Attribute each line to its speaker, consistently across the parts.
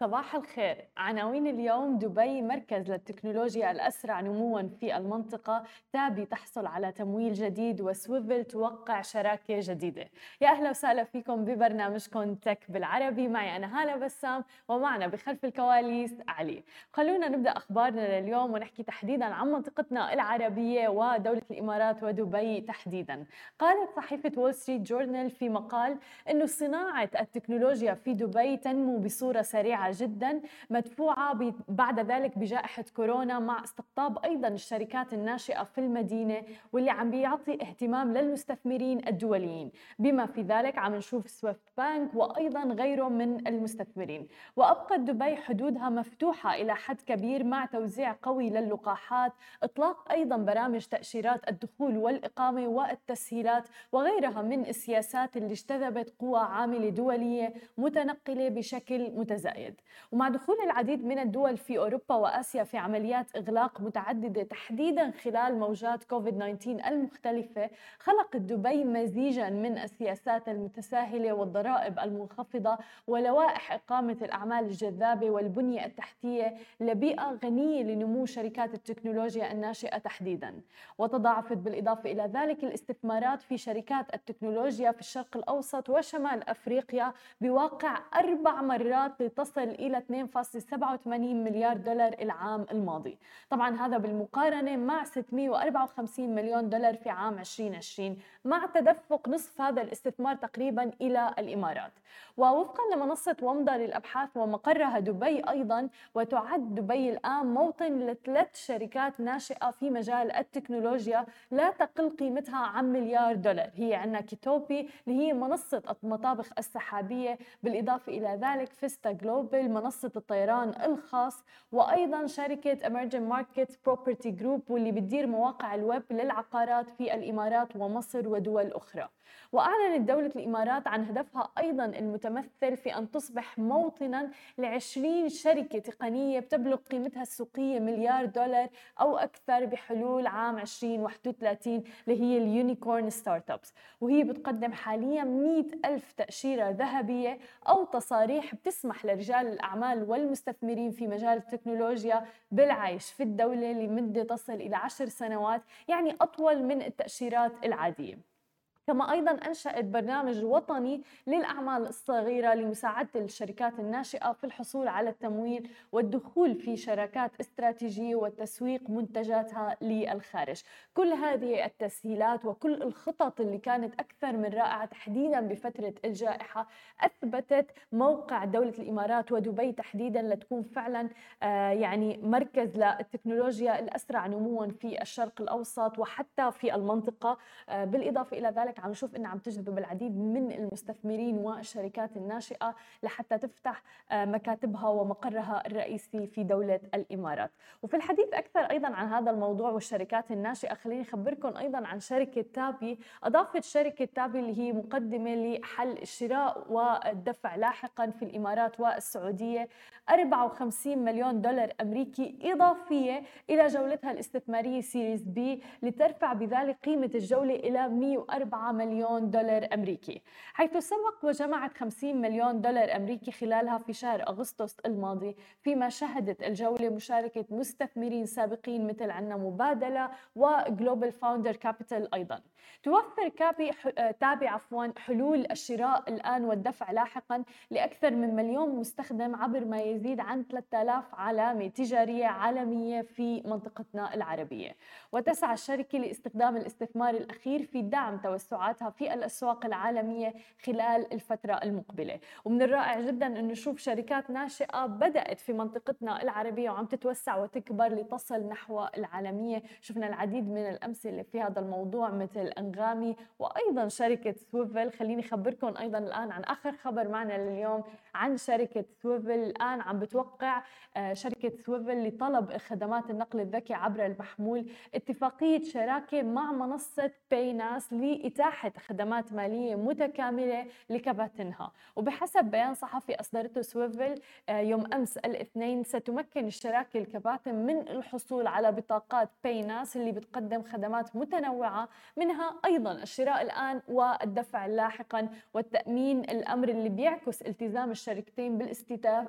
Speaker 1: صباح الخير. عناوين اليوم دبي مركز للتكنولوجيا الأسرع نموا في المنطقة. Tabby تحصل على تمويل جديد و Swvl توقع شراكة جديدة. يا أهلا وسهلا فيكم ببرنامجكم tech بالعربي. معي أنا هالة بسام ومعنا بخلف الكواليس علي. خلونا نبدأ أخبارنا لليوم ونحكي تحديدا عن منطقتنا العربية ودولة الإمارات ودبي تحديدا. قالت صحيفة Wall Street Journal في مقال أنه صناعة التكنولوجيا في دبي تنمو بصورة سريعة جدا. مدفوعة بعد ذلك بجائحة كورونا مع استقطاب أيضا الشركات الناشئة في المدينة واللي عم بيعطي اهتمام للمستثمرين الدوليين. بما في ذلك عم نشوف SoftBank وأيضا غيره من المستثمرين. وأبقت دبي حدودها مفتوحة إلى حد كبير مع توزيع قوي للقاحات إطلاق أيضا برامج تأشيرات الدخول والإقامة والتسهيلات وغيرها من السياسات اللي اجتذبت قوى عاملة دولية متنقلة بشكل متزايد. ومع دخول العديد من الدول في أوروبا وآسيا في عمليات إغلاق متعددة تحديدا خلال موجات كوفيد 19 المختلفة خلقت دبي مزيجا من السياسات المتساهلة والضرائب المنخفضة ولوائح إقامة الأعمال الجذابة والبنية التحتية لبيئة غنية لنمو شركات التكنولوجيا الناشئة تحديدا. وتضاعفت بالإضافة إلى ذلك الاستثمارات في شركات التكنولوجيا في الشرق الأوسط وشمال أفريقيا بواقع أربع مرات لتصل إلى 2.87 مليار دولار العام الماضي. طبعا هذا بالمقارنة مع 654 مليون دولار في عام 2020 مع تدفق نصف هذا الاستثمار تقريبا إلى الإمارات. ووفقا لمنصة ومضة للأبحاث ومقرها دبي أيضا وتعد دبي الآن موطن لثلاث شركات ناشئة في مجال التكنولوجيا لا تقل قيمتها عن مليار دولار. هي عندنا Kitopi اللي هي منصة المطابخ السحابية بالإضافة إلى ذلك Vista Global منصة الطيران الخاص وأيضا شركة Emerging Markets Property Group واللي بتدير مواقع الويب للعقارات في الإمارات ومصر ودول أخرى. وأعلنت دولة الإمارات عن هدفها أيضا المتمثل في أن تصبح موطنا ل20 شركة تقنية بتبلغ قيمتها السوقية مليار دولار أو أكثر بحلول عام 2031 اللي هي ال unicorn startups وهي بتقدم حاليا 100 ألف تأشيرة ذهبية أو تصاريح بتسمح لرجال الأعمال والمستثمرين في مجال التكنولوجيا بالعيش في الدولة لمدة تصل إلى عشر سنوات يعني أطول من التأشيرات العادية. كما أيضا أنشأت برنامج وطني للأعمال الصغيرة لمساعدة الشركات الناشئة في الحصول على التمويل والدخول في شراكات استراتيجية وتسويق منتجاتها للخارج. كل هذه التسهيلات وكل الخطط اللي كانت أكثر من رائعة تحديدا بفترة الجائحة أثبتت موقع دولة الإمارات ودبي تحديدا لتكون فعلا آه، يعني مركز للتكنولوجيا الأسرع نموا في الشرق الأوسط وحتى في المنطقة. آه، بالإضافة إلى ذلك عم نشوف انها عم تجذب العديد من المستثمرين والشركات الناشئة لحتى تفتح آه، مكاتبها ومقرها الرئيسي في دولة الإمارات. وفي الحديث أكثر أيضا عن هذا الموضوع والشركات الناشئة خليني أخبركم أيضا عن شركة تابي. أضافت شركة تابي اللي هي مقدمة لحل الشراء والدفع لاحقا في الإمارات والسعودية. 54 مليون دولار أمريكي إضافية إلى جولتها الاستثمارية Series B لترفع بذلك قيمة الجولة إلى 104 مليون دولار أمريكي حيث سبق وجمعت 50 مليون دولار أمريكي خلالها في شهر أغسطس الماضي فيما شهدت الجولة مشاركة مستثمرين سابقين مثل عنا مبادلة و Global Founder Capital أيضا. توفر كابي تابي عفوا حلول الشراء الآن والدفع لاحقا لأكثر من مليون مستخدم عبر ما يزيد عن 3000 علامة تجارية عالمية في منطقتنا العربية. وتسعى الشركة لاستخدام الاستثمار الأخير في دعم توسع توسعاتها في الأسواق العالمية خلال الفترة المقبلة. ومن الرائع جدا أن نشوف شركات ناشئة بدأت في منطقتنا العربية وعم تتوسع وتكبر لتصل نحو العالمية. شفنا العديد من الأمثلة في هذا الموضوع مثل أنغامي وأيضا شركة سويفل. خليني أخبركم أيضا الآن عن آخر خبر معنا لليوم عن شركة سويفل. الآن عم بتوقع آه، شركة سويفل لطلب خدمات النقل الذكي عبر المحمول. اتفاقية شراكة مع منصة Paynas لإتاحة بإتاحة خدمات مالية متكاملة لكباتنها. وبحسب بيان صحفي أصدرته سويفل آه، يوم أمس الاثنين ستمكن الشراكة الكباتن من الحصول على بطاقات Paynas اللي بتقدم خدمات متنوعة منها أيضا الشراء الآن والدفع لاحقا والتأمين الأمر اللي بيعكس التزام الشركتين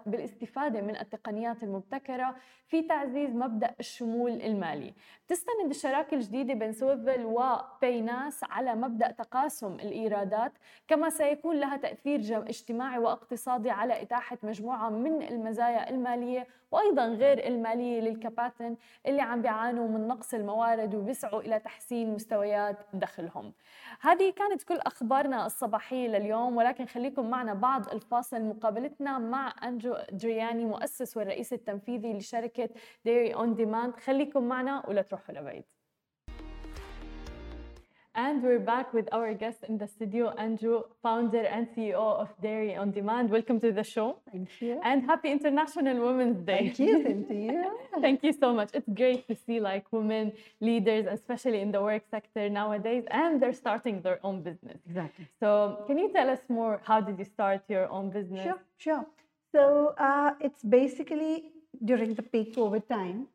Speaker 1: بالاستفادة من التقنيات المبتكرة في تعزيز مبدأ الشمول المالي. تستند الشراكة الجديدة بين سويفل وبايناس على مبدأ تقاسم الإيرادات كما سيكون لها تأثير اجتماعي واقتصادي على إتاحة مجموعة من المزايا المالية وأيضا غير المالية للكباتن اللي عم بيعانوا من نقص الموارد وبيسعوا إلى تحسين مستويات دخلهم. هذه كانت كل أخبارنا الصباحية لليوم ولكن خليكم معنا بعد الفاصل. مقابلتنا مع أنجو درياني مؤسس والرئيس التنفيذي لشركة ديري أون ديماند خليكم معنا ولا تروحوا لبعيد. And we're back with our guest in the studio, Andrew, founder and CEO of Dairy on Demand. Welcome to the show.
Speaker 2: Thank you.
Speaker 1: And happy International Women's Day.
Speaker 2: Thank you. Same to you.
Speaker 1: Thank you so much. It's great to see like women leaders, especially in the work sector nowadays, and they're starting their own business.
Speaker 2: Exactly.
Speaker 1: So, can you tell us more? How did you start your own business?
Speaker 2: Sure, sure. So, uh, it's basically during the peak COVID time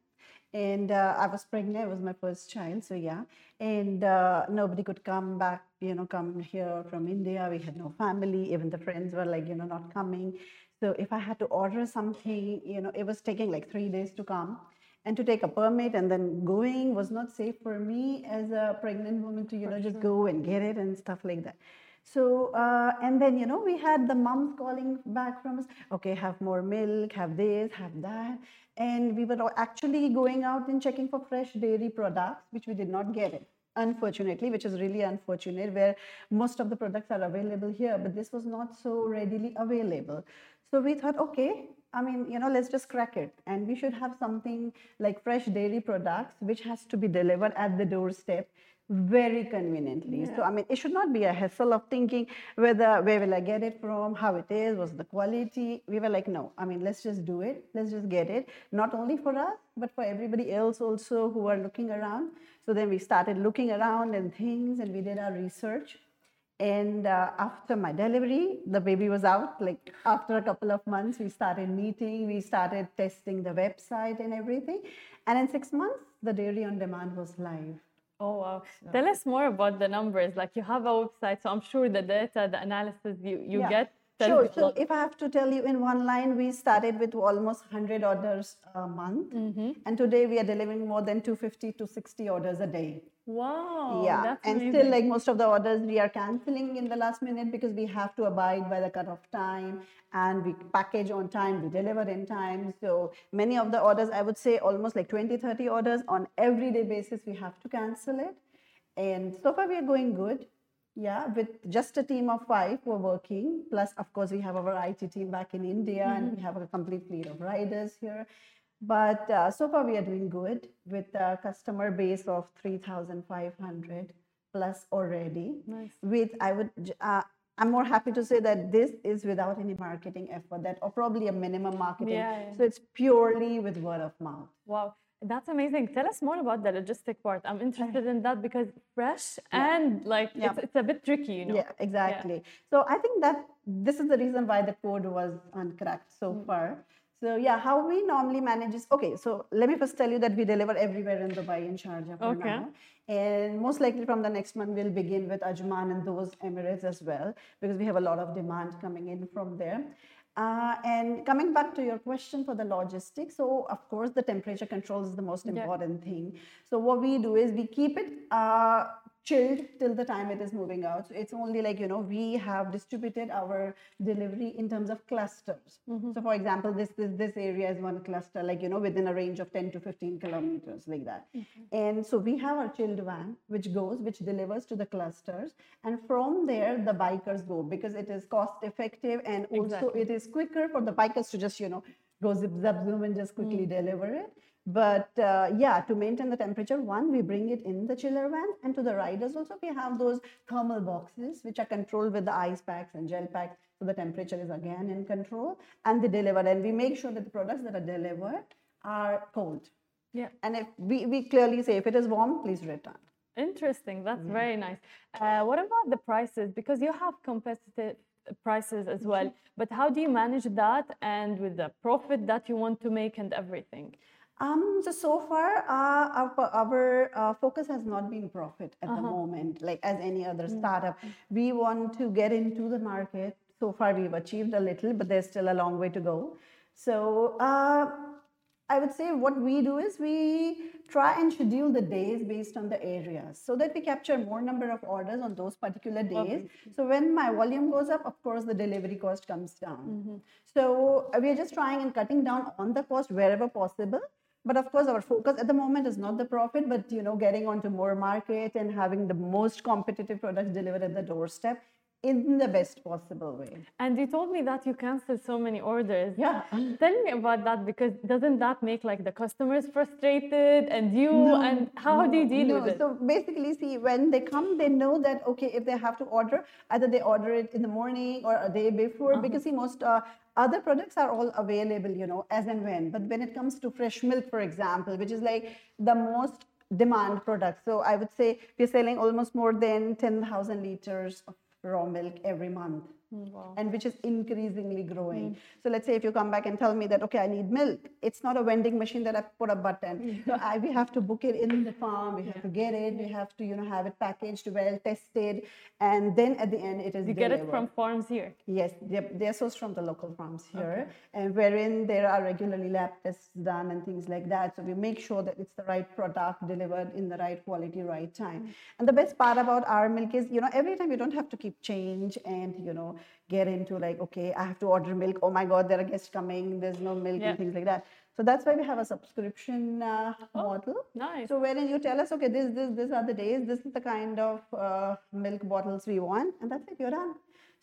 Speaker 2: and uh, I was pregnant. It was my first child, so yeah. And uh, nobody could come back, you know, come here from India. We had no family. Even the friends were like, you know, not coming. So if I had to order something, you know, it was taking like three days to come. And to take a permit and then going was not safe for me as a pregnant woman to, you know, just go and get it and stuff like that. So, uh, and then, you know, we had the moms calling back from us, okay, have more milk, have this, have that. And we were actually going out and checking for fresh dairy products, which we did not get it, unfortunately, which is really unfortunate, where most of the products are available here, but this was not so readily available. So we thought, okay, I mean, you know, let's just crack it. And we should have something like fresh dairy products, which has to be delivered at the doorstep very conveniently. Yeah. So I mean, it should not be a hassle of thinking whether where will I get it from, how it is, what's the quality. We were like, no. I mean, let's just do it. Let's just get it. Not only for us, but for everybody else also who are looking around. So then we started looking around and things, and we did our research. And uh, after my delivery, the baby was out. Like after a couple of months, we started meeting, we started testing the website and everything. And in six months, the dairy on demand was live.
Speaker 1: Oh wow! Tell us more about the numbers. Like you have a website, so I'm sure the data, the analysis you you yeah. get.
Speaker 2: Sure. So if I have to tell you in one line, we started with almost 100 orders a month, mm-hmm. and today we are delivering more than 250 to 60 orders a day.
Speaker 1: Wow.
Speaker 2: Yeah. and amazing. still, like most of the orders, we are canceling in the last minute because we have to abide by the cutoff time and we package on time, we deliver in time. So many of the orders, I would say almost like 20, 30 orders on everyday basis, we have to cancel it. And so far, we are going good. Yeah, with just a team of five who are working. Plus, of course, we have our IT team back in India mm-hmm. and we have a complete fleet of riders here. But uh, so far, we are doing good with a customer base of 3,500 plus already.
Speaker 1: Nice.
Speaker 2: With, I would, uh, I'm more happy to say that this is without any marketing effort, that or probably a minimum marketing.
Speaker 1: Yeah, yeah.
Speaker 2: So it's purely with word of mouth.
Speaker 1: Wow. That's amazing. Tell us more about the logistic part. I'm interested in that because fresh yeah. and like yeah. it's, it's a bit tricky, you know.
Speaker 2: Yeah, exactly. Yeah. So I think that this is the reason why the code was uncracked so mm. far so yeah, how we normally manage is okay. So let me first tell you that we deliver everywhere in Dubai and Sharjah for okay. now, and most likely from the next month we'll begin with Ajman and those Emirates as well because we have a lot of demand coming in from there. Uh, and coming back to your question for the logistics, so of course the temperature control is the most important yeah. thing. So what we do is we keep it uh, chilled till the time it is moving out. So it's only like, you know, we have distributed our delivery in terms of clusters. Mm-hmm. So for example, this, this this area is one cluster, like, you know, within a range of 10 to 15 kilometers, like that. Mm-hmm. And so we have our chilled van, which goes, which delivers to the clusters. And from there, the bikers go because it is cost effective and also exactly. it is quicker for the bikers to just, you know, go zip, zap, zoom and just quickly mm-hmm. deliver it. But uh, yeah, to maintain the temperature, one, we bring it in the chiller van. And to the riders also, we have those thermal boxes, which are controlled with the ice packs and gel packs. So the temperature is again in control and they deliver. And we make sure that the products that are delivered are cold.
Speaker 1: Yeah.
Speaker 2: And if we, we clearly say, if it is warm, please return.
Speaker 1: Interesting. That's very nice. Uh, what about the prices? Because you have competitive prices as well,
Speaker 2: Mm-hmm.
Speaker 1: but how do you manage that and with the profit that you want to make and everything?
Speaker 2: Um, so so far, uh, our our uh, focus has not been profit at the moment, like as any other startup. We want to get into the market. So far, we've achieved a little, but there's still a long way to go. So uh, I would say what we do is we try and schedule the days based on the areas so that we capture more number of orders on those particular days. So when my volume goes up, of course, the delivery cost comes down. So uh, we are just trying and cutting down on the cost wherever possible. But of course, our focus at the moment is not the profit, but you know, getting onto more market and having the most competitive products delivered at the doorstep in the best possible way.
Speaker 1: And you told me that you canceled so many orders.
Speaker 2: Yeah.
Speaker 1: Tell me about that because doesn't that make like the customers frustrated and you and how do you deal
Speaker 2: no.
Speaker 1: with it?
Speaker 2: So basically, see, when they come, they know that okay, if they have to order, either they order it in the morning or a day before,
Speaker 1: Uh-huh.
Speaker 2: because see, most uh, other products are all available, you know, as and when. But when it comes to fresh milk, for example, which is like the most demand product, so I would say we're selling almost more than ten thousand liters of raw milk every month.
Speaker 1: Wow.
Speaker 2: and which is increasingly growing. Hmm. So let's say if you come back and tell me that okay, I need milk, it's not a vending machine that I put a button. Hmm. So I, we have to book it in the farm. We have to get it. We have to you know have it packaged, well tested, and then at the end it is
Speaker 1: You get it from farms here.
Speaker 2: Yes, they're, they're sourced from the local farms here, and wherein there are regularly lab tests done and things like that. So we make sure that it's the right product delivered in the right quality, right time. Hmm. And the best part about our milk is, you know, every time you don't have to keep change and you know get into like, okay, I have to order milk. Oh my God, there are guests coming. There's no milk
Speaker 1: Yeah.
Speaker 2: and things like that. So that's why we have a subscription uh, model.
Speaker 1: Nice.
Speaker 2: So wherein you tell us, okay, this, this, these are the days, this is the kind of uh, milk bottles we want, and that's it, you're done.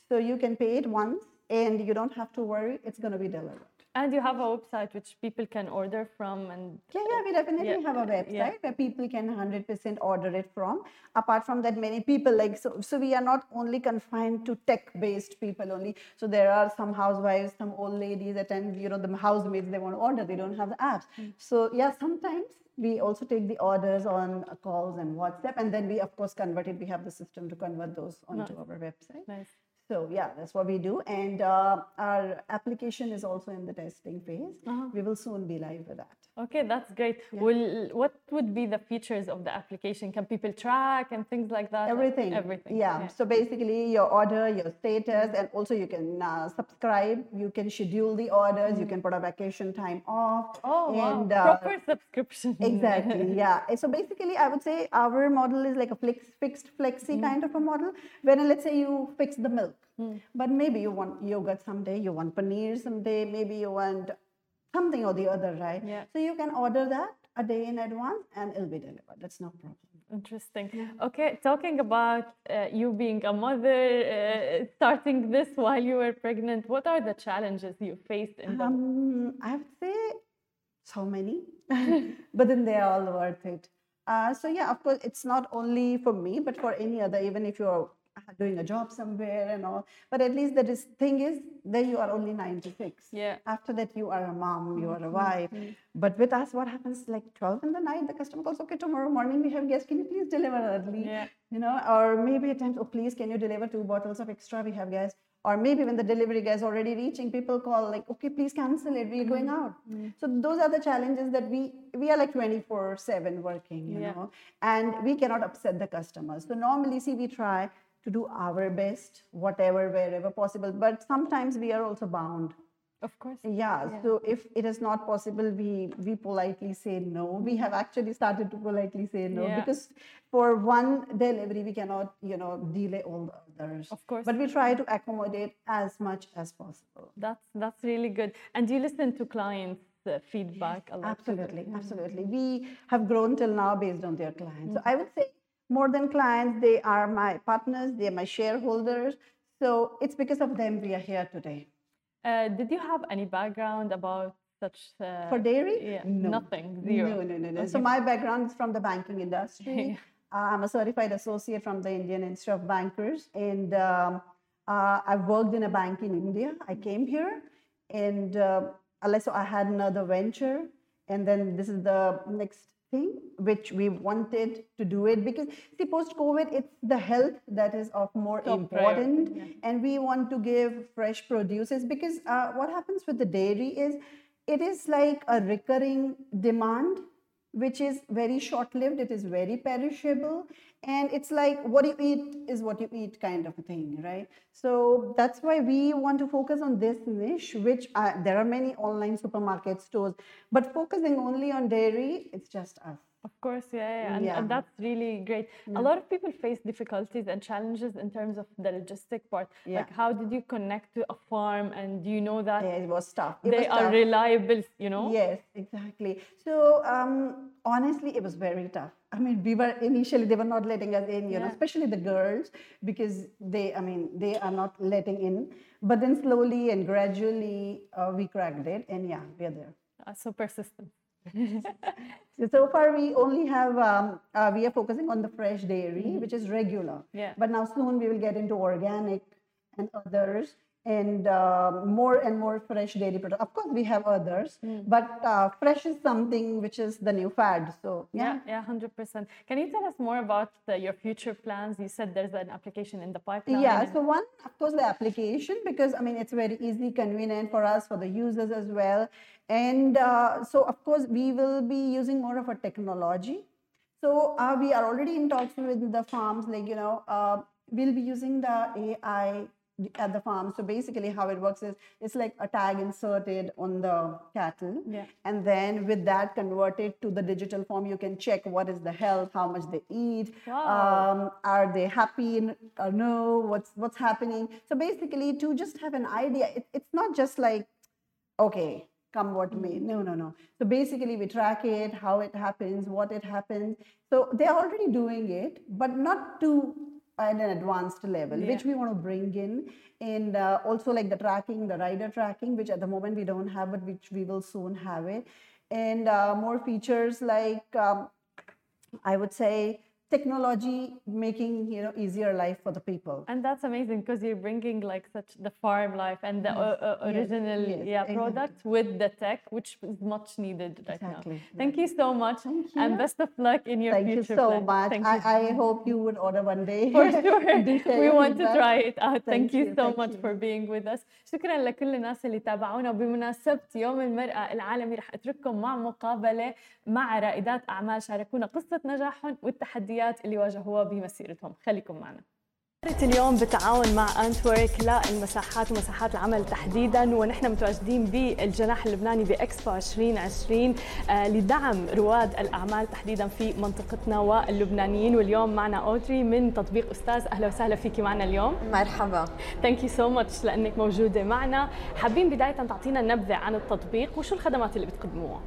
Speaker 2: So you can pay it once, and you don't have to worry, it's going to be delivered.
Speaker 1: And you have a website which people can order from and
Speaker 2: Yeah, yeah, we definitely
Speaker 1: Yeah,
Speaker 2: have a website
Speaker 1: yeah.
Speaker 2: where people can 100% order it from. Apart from that, many people like so. So we are not only confined to tech-based people only. So there are some housewives, some old ladies, at times you know the housemaids they want to order, they don't have the apps.
Speaker 1: Mm.
Speaker 2: So yeah, sometimes we also take the orders on calls and WhatsApp, and then we of course convert it. We have the system to convert those onto our website.
Speaker 1: nice.
Speaker 2: So yeah, that's what we do, and uh, our application is also in the testing phase.
Speaker 1: Uh-huh.
Speaker 2: We will soon be live with that.
Speaker 1: Okay, that's great. Will what would be the features of the application? Can people track and things like that?
Speaker 2: everything
Speaker 1: Everything.
Speaker 2: yeah. so basically your order your status and also you can uh, subscribe you can schedule the orders you can put a vacation time off
Speaker 1: Oh, wow.
Speaker 2: and uh,
Speaker 1: Proper subscription.
Speaker 2: exactly yeah so basically i would say our model is like a flex, fixed flexi kind of a model When let's say you fix the milk but maybe you want yogurt someday you want paneer someday maybe you want something or the other right
Speaker 1: Yeah.
Speaker 2: so you can order that a day in advance and it'll be delivered that's no problem
Speaker 1: Interesting. Okay, talking about uh, you being a mother, uh, starting this while you were pregnant, what are the challenges you faced in the
Speaker 2: Um, I would say so many, but then they're all worth it. Uh, so yeah, of course, it's not only for me, but for any other. Even if you're doing a job somewhere and all, but at least the thing is, then you are only 96.
Speaker 1: Yeah.
Speaker 2: After that, you are a mom, you are a mm-hmm. wife. But with us, what happens? Like twelve in the night, the customer calls. Okay, tomorrow morning we have guests. Can you please deliver early?
Speaker 1: Yeah.
Speaker 2: You know, or maybe at times, oh please, can you deliver two bottles of extra? We have guests or maybe when the delivery guy is already reaching people call like okay please cancel it we're going mm-hmm. out mm-hmm. so those are the challenges that we we are like 24 7 working you
Speaker 1: Yeah.
Speaker 2: know and we cannot upset the customers so normally see we try to do our best whatever wherever possible but sometimes we are also bound
Speaker 1: Of course.
Speaker 2: yeah, so if it is not possible we we politely say no we have actually started to politely say no
Speaker 1: Yeah.
Speaker 2: because for one delivery we cannot you know delay all the others
Speaker 1: Of course.
Speaker 2: but we try to accommodate as much as possible
Speaker 1: That's that's really good. And you listen to clients' uh, feedback a lot.
Speaker 2: absolutely absolutely we have grown till now based on their clients so i would say more than clients they are my partners they are my shareholders so it's because of them we are here today
Speaker 1: Uh, did you have any background about such? Uh,
Speaker 2: For dairy?
Speaker 1: Yeah,
Speaker 2: No.
Speaker 1: nothing, zero.
Speaker 2: No, no, no, no. So my background is from the banking industry. Uh, I'm a certified associate from the Indian Institute of Bankers, and um, uh, I've worked in a bank in India. I came here, and uh, so I had another venture, and then this is the next thing which we wanted to do it because see post covid it's the health that is of more
Speaker 1: Top
Speaker 2: important
Speaker 1: priority,
Speaker 2: and we want to give fresh produces because uh, what happens with the dairy is it is like a recurring demand which is very short lived it is very perishable and it's like what you eat is what you eat kind of a thing right? So that's why we want to focus on this niche which there are many online supermarket stores but focusing only on dairy it's just us
Speaker 1: Of course, yeah, yeah. And,
Speaker 2: Yeah.
Speaker 1: and that's really great. A lot of people face difficulties and challenges in terms of the logistic part.
Speaker 2: Yeah.
Speaker 1: Like, how did you connect to a farm, and do you know that
Speaker 2: yeah, it was tough It
Speaker 1: they
Speaker 2: was
Speaker 1: are
Speaker 2: tough.
Speaker 1: reliable? You know.
Speaker 2: Yes, exactly. So um, honestly, it was very tough. I mean, we were initially they were not letting us in, you know, especially the girls because they, I mean, they are not letting in. But then slowly and gradually uh, we cracked it, and yeah, we are there.
Speaker 1: Uh, so persistent.
Speaker 2: So, so far we only have um, uh, we are focusing on the fresh dairy, which is regular.
Speaker 1: Yeah.
Speaker 2: But now soon we will get into organic and others and uh, more and more fresh dairy products. Of course, we have others, but uh, fresh is something which is the new fad. So yeah.
Speaker 1: Yeah, yeah, hundred percent. Can you tell us more about the, your future plans? You said there's an application in the pipeline.
Speaker 2: Yeah,
Speaker 1: and-
Speaker 2: so one, of course, the application, because I mean, it's very easy, convenient for us, for the users as well. And uh, so, of course, we will be using more of a technology. So, uh, we are already in talks with the farms, like, you know, uh, we'll be using the AI at the farm. So, basically, how it works is it's like a tag inserted on the cattle.
Speaker 1: Yeah.
Speaker 2: And then with that converted to the digital form, you can check what is the health, how much they eat,
Speaker 1: Wow.
Speaker 2: um, are they happy or no, what's what's happening. So basically, to just have an idea, it, it's not just like, okay, come what may. No, no, no. So basically, we track it, how it happens, what it happens. So they're already doing it, but not to at an advanced level, which we want to bring in. And uh, also like the tracking, the rider tracking, which at the moment we don't have, but which we will soon have it. And uh, more features like um, I would say technology making you know easier life for the people.
Speaker 1: And that's amazing because you're bringing like such the farm life and the uh, uh,
Speaker 2: yes,
Speaker 1: original
Speaker 2: yes,
Speaker 1: yeah
Speaker 2: exactly.
Speaker 1: product with the tech, which is much needed right
Speaker 2: Exactly,
Speaker 1: now. Thank you so much,
Speaker 2: Thank
Speaker 1: and
Speaker 2: you.
Speaker 1: best of luck in your
Speaker 2: Thank you
Speaker 1: future
Speaker 2: so
Speaker 1: plans.
Speaker 2: much.
Speaker 1: Thank you.
Speaker 2: I, I hope you would order one day.
Speaker 1: For sure.
Speaker 2: Do share
Speaker 1: we
Speaker 2: your
Speaker 1: want to
Speaker 2: feedback.
Speaker 1: try it out. Thank,
Speaker 2: Thank
Speaker 1: you
Speaker 2: you,
Speaker 1: so
Speaker 2: thank
Speaker 1: much
Speaker 2: you.
Speaker 1: for being with us. شكرا لكل الناس اللي تابعونا بمناسبة يوم المرأة العالمي رح اترككم مع مقابلة مع رائدات أعمال شاركونا قصة نجاحهم والتحديات اللي واجهوها بمسيرتهم. خليكم معنا. اليوم بالتعاون مع Antwork للمساحات ومساحات العمل تحديدا ونحن متواجدين بالجناح اللبناني بإكسبو 2020 آه، لدعم رواد الأعمال تحديدا في منطقتنا واللبنانيين. واليوم معنا أودري من تطبيق أستاذ. أهلا وسهلا فيكي معنا اليوم.
Speaker 3: مرحبا.
Speaker 1: Thank you so much لأنك موجودة معنا. حابين بداية تعطينا نبذة عن التطبيق وشو الخدمات اللي بتقدموها؟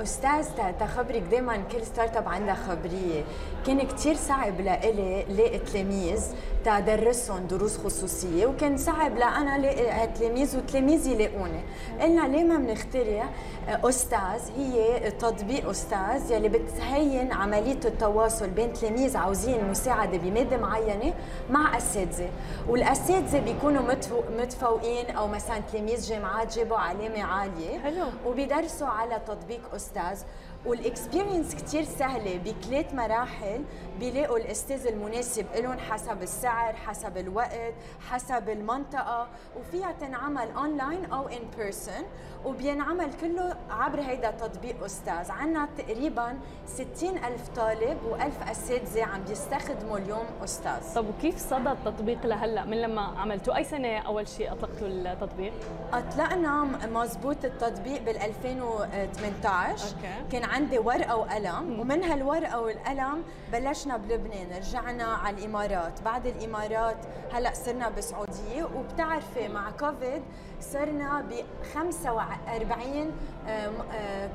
Speaker 3: أستاذ تا- تخبرك دائما كل startup عندها خبرية. كان كتير صعب لإلي لاقي تلاميذ تدرسهم دروس خصوصية وكان صعب لانا لاقي تلاميذ وتلاميذ يلاقوني قلنا ليه ما بنخترع آه، أستاذ هي تطبيق أستاذ يلي بتهين عملية التواصل بين تلاميذ عاوزين مساعدة بمادة معينة مع أساتذة. والأساتذة بيكونوا متفو- متفوقين أو مثلا تلاميذ جامعات جابوا علامة عالية.
Speaker 1: حلو.
Speaker 3: وبيدرسوا على تطبيق أستاذ. وال experience كثير سهلة بثلاث مراحل بيلاقوا الأستاذ المناسب لهم حسب السعر حسب الوقت حسب المنطقة وفيها تنعمل اونلاين أو in person وبينعمل كله عبر هيدا تطبيق أستاذ. عنا تقريبا 60 ألف طالب و1000 أساتذة عم بيستخدموا اليوم أستاذ.
Speaker 1: طب وكيف صدى التطبيق لهلأ من لما عملتوا أي سنة أول شيء أطلقتوا التطبيق؟
Speaker 3: أطلقنا مزبوط التطبيق بال 2018
Speaker 1: أوكي.
Speaker 3: كان عندي ورقة وقلم ومن هالورقه والقلم بلشنا بلبنان رجعنا على الإمارات. بعد الإمارات هلا صرنا بالسعوديه وبتعرفي مع كوفيد صرنا ب 45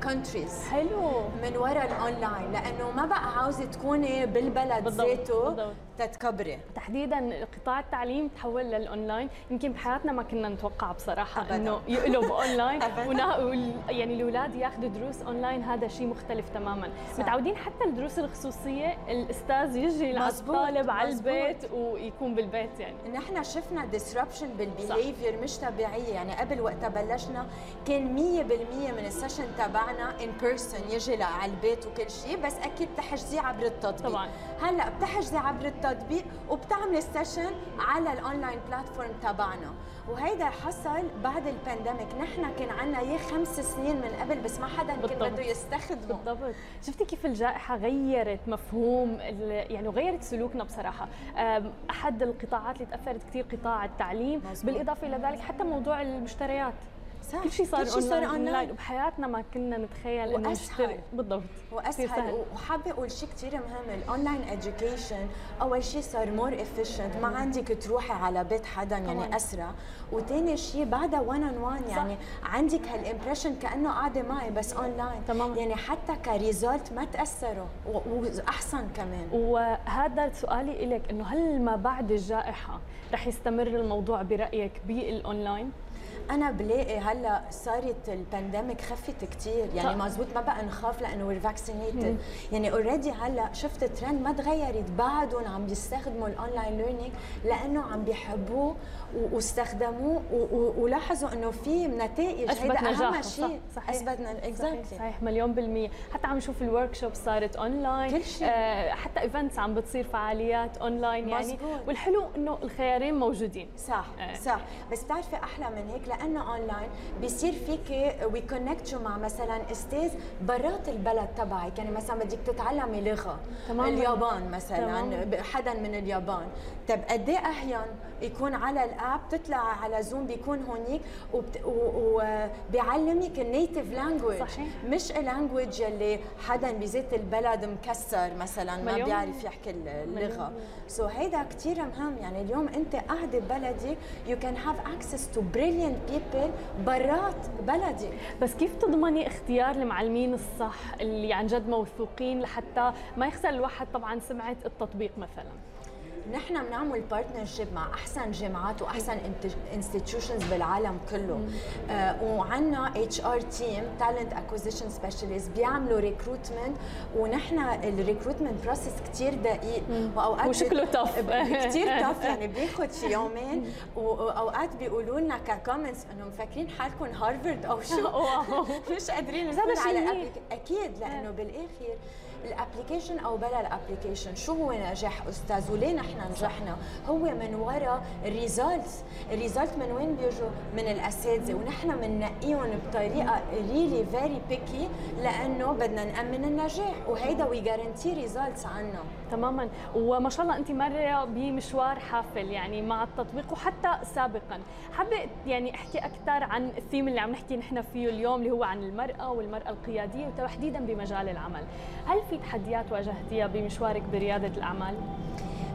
Speaker 3: countries
Speaker 1: حلو.
Speaker 3: من وراء الاونلاين لأنه ما بقى عاوزة تكوني بالبلد ذاته. تتكبري.
Speaker 1: تحديدا قطاع التعليم تحول للاونلاين يمكن بحياتنا ما كنا نتوقع بصراحة
Speaker 3: أبداً.
Speaker 1: إنه يقلب اونلاين يعني الأولاد ياخذوا دروس اونلاين هذا شيء مختلف تماما.
Speaker 3: صح.
Speaker 1: متعودين حتى الدروس الخصوصية الأستاذ يجي للطالب على. البيت ويكون بالبيت يعني.
Speaker 3: نحن شفنا disruption بال behavior مش طبيعية. يعني قبل وقت بلشنا كان 100% من ال session تبعنا in person يجي على البيت وكل شيء بس أكيد بتحجزيه عبر التطبيق.
Speaker 1: طبعاً.
Speaker 3: هلأ بتحجزي عبر التطبيق وبتعملي ال session على ال online platform تبعنا. وهيدا حصل بعد ال pandemic. نحن كان عنا اياه خمس سنين من قبل بس ما حدا كان. بده يستخدمه.
Speaker 1: بالضبط. شفتي كيف الجائحة غيرت مفهوم يعني وغيرت سلوكنا بصراحة. أم، أحد القطاعات اللي تأثرت كثير قطاع التعليم
Speaker 3: مزبوط.
Speaker 1: بالإضافة إلى ذلك حتى موضوع المشتريات.
Speaker 3: صح.
Speaker 1: كل شيء صار
Speaker 3: كل شيء صار.
Speaker 1: أونلاين وبحياتنا ما كنا نتخيل
Speaker 3: وأسهل.
Speaker 1: نشتري بالضبط
Speaker 3: وأسهل
Speaker 1: سهل.
Speaker 3: وحابة أقول شيء كثير مهم ال online education أول شيء صار more efficient ما عندك تروحي على بيت حدا. يعني أسرع وثاني شيء بعدها 1 on 1 يعني عندك هال impression كأنه قاعدة معي بس اونلاين
Speaker 1: تماماً.
Speaker 3: يعني حتى ك result ما تأثروا وأحسن كمان
Speaker 1: وهذا سؤالي لك إنه هل ما بعد الجائحة رح يستمر الموضوع برأيك بالأونلاين؟
Speaker 3: أنا بلاقي هلأ صارت ال pandemic خفت كثير يعني
Speaker 1: طب.
Speaker 3: مزبوط ما بقى نخاف لأنه we're vaccinated يعني already هلأ شفت ترند ما تغيرت. بعدهم عم بيستخدموا ال online learning لأنه عم بيحبوه واستخدموه ولاحظوا إنه في نتائج. هيدا
Speaker 1: أهم
Speaker 3: شيء.
Speaker 1: صح صحيح.
Speaker 3: اثبتنا
Speaker 1: صحيح,
Speaker 3: exactly
Speaker 1: صحيح. مليون بالمية. حتى عم نشوف ال workshop صارت اونلاين
Speaker 3: كل شيء.
Speaker 1: آه حتى events عم بتصير فعاليات اونلاين يعني.
Speaker 3: مزبوط.
Speaker 1: والحلو إنه الخيارين موجودين.
Speaker 3: صح
Speaker 1: آه.
Speaker 3: صح. بس بتعرفي أحلى من هيك؟ لأنه اونلاين بيصير فيك وي كونكت مع مثلا أستاذ برات البلد تبعك. يعني مثلا بدك تتعلمي لغة.
Speaker 1: تماماً.
Speaker 3: اليابان مثلا.
Speaker 1: تماماً.
Speaker 3: ب- حدا من اليابان. طب قد إيه اهين يكون على الأب تطلع على زوم بيكون هونيك وبيعلمك النيتيف لانجويج. مش اللانجويج يلي حدا بذات البلد مكسر مثلا ما بيعرف يحكي
Speaker 1: اللغة.
Speaker 3: so so هيدا كثير مهم. يعني اليوم أنت قاعدة ببلدك you can have access to brilliant people برات بلدك
Speaker 1: بس كيف تضمني اختيار المعلمين الصح اللي عن جد موثوقين لحتى ما يخسر الواحد طبعا سمعة التطبيق مثلا؟
Speaker 3: نحن بنعمل partnership مع أحسن جامعات وأحسن institutions بالعالم كله. آه وعندنا HR team talent acquisition specialist بيعملوا recruitment ونحن ال recruitment process كثير دقيق. وأوقات
Speaker 1: وشكله tough.
Speaker 3: كثير tough يعني بياخذ شي يومين وأوقات بيقولوا لنا ك comments إنه مفكرين حالكم هارفرد أو شو. مش قادرين على أكيد لأنه بالآخر ال application أو بلا ال application شو هو نجاح أستاذ وليه نحن نجحنا؟ هو من وراء ال results ال result من وين بيجوا؟ من الأساتذة. ونحن بننقيهم بطريقة really very picky لأنه بدنا نأمن النجاح. وهيدا we guarantee results عنا
Speaker 1: تماما. وما شاء الله أنت مرة بمشوار حافل يعني مع التطبيق وحتى سابقا. حابة يعني أحكي أكثر عن الثيم اللي عم نحكي نحن فيه اليوم اللي هو عن المرأة والمرأة القيادية وتحديدا بمجال العمل. هل في تحديات واجهتيها بمشوارك بريادة الأعمال؟